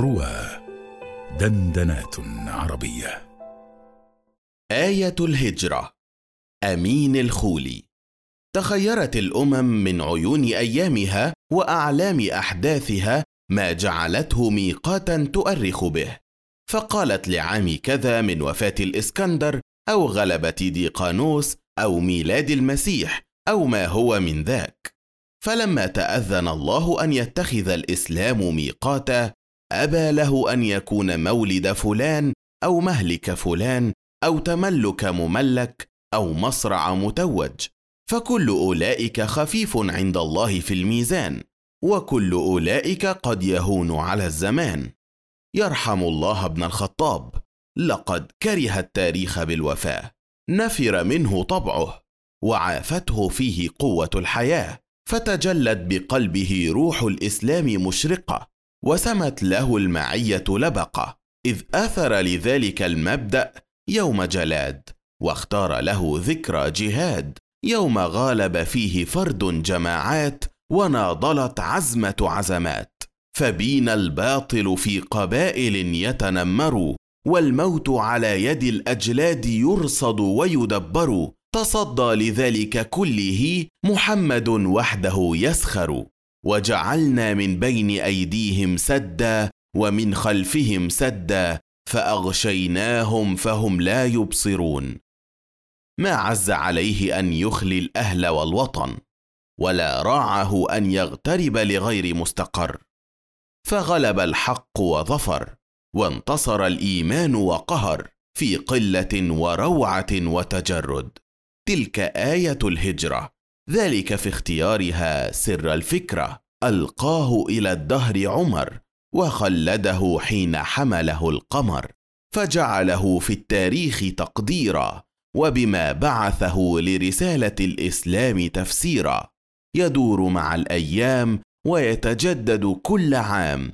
روى دندنات عربية. آية الهجرة. أمين الخولي. تخيرت الأمم من عيون أيامها وأعلام أحداثها ما جعلته ميقاتا تؤرخ به. فقالت لعام كذا من وفاة الإسكندر أو غلبة ديقانوس أو ميلاد المسيح أو ما هو من ذاك. فلما تأذن الله أن يتخذ الإسلام ميقاتا أبى له أن يكون مولد فلان أو مهلك فلان أو تملك مملك أو مصرع متوج فكل أولئك خفيف عند الله في الميزان وكل أولئك قد يهون على الزمان. يرحم الله ابن الخطاب لقد كره التاريخ بالوفاة نفر منه طبعه وعافته فيه قوة الحياة فتجلت بقلبه روح الإسلام مشرقة. وسمت له المعية لبقة إذ آثر لذلك المبدأ يوم جلاد واختار له ذكرى جهاد يوم غالب فيه فرد جماعات وناضلت عزمة عزمات فبين الباطل في قبائل يتنمر والموت على يد الأجلاد يرصد ويدبر تصدى لذلك كله محمد وحده يسخر. وجعلنا من بين أيديهم سدا ومن خلفهم سدا فأغشيناهم فهم لا يبصرون. ما عز عليه أن يخلي الأهل والوطن ولا راعه أن يغترب لغير مستقر. فغلب الحق وظفر وانتصر الإيمان وقهر في قلة وروعة وتجرد. تلك آية الهجرة. ذلك في اختيارها سر الفكرة. ألقاه إلى الدهر عمر وخلده حين حمله القمر. فجعله في التاريخ تقديرا وبما بعثه لرسالة الإسلام تفسيرا. يدور مع الأيام ويتجدد كل عام.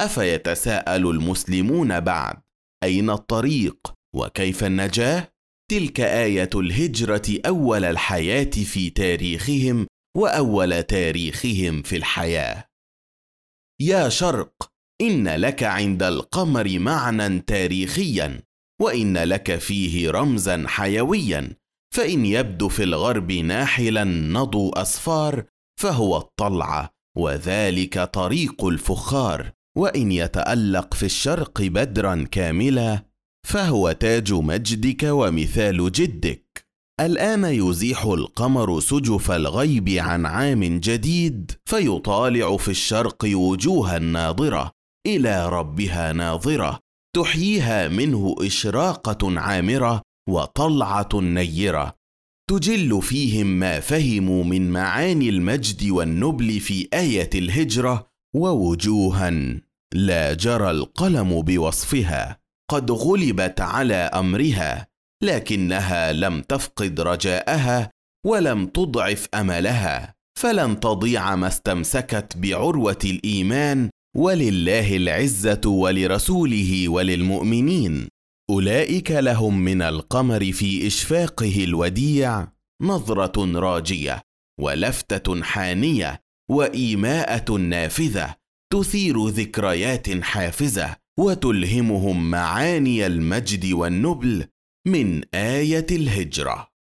أفيتساءل المسلمون بعد أين الطريق وكيف النجاة؟ تلك آية الهجرة أول الحياة في تاريخهم وأول تاريخهم في الحياة. يا شرق إن لك عند القمر معنى تاريخيا وإن لك فيه رمزا حيويا فإن يبدو في الغرب ناحلا نضو اسفار فهو الطلعه وذلك طريق الفخار وإن يتألق في الشرق بدرا كاملا فهو تاج مجدك ومثال جدك. الآن يزيح القمر سجف الغيب عن عام جديد فيطالع في الشرق وجوها ناظرة إلى ربها ناظرة. تحييها منه إشراقة عامرة وطلعة نيرة. تجل فيهم ما فهموا من معاني المجد والنبل في آية الهجرة ووجوها لا جرى القلم بوصفها. قد غلبت على أمرها لكنها لم تفقد رجاءها ولم تضعف أملها فلن تضيع ما استمسكت بعروة الإيمان ولله العزة ولرسوله وللمؤمنين. أولئك لهم من القمر في إشفاقه الوديع نظرة راجية ولفتة حانية وإيماءة نافذة تثير ذكريات حافزة وتلهمهم معاني المجد والنبل من آية الهجرة.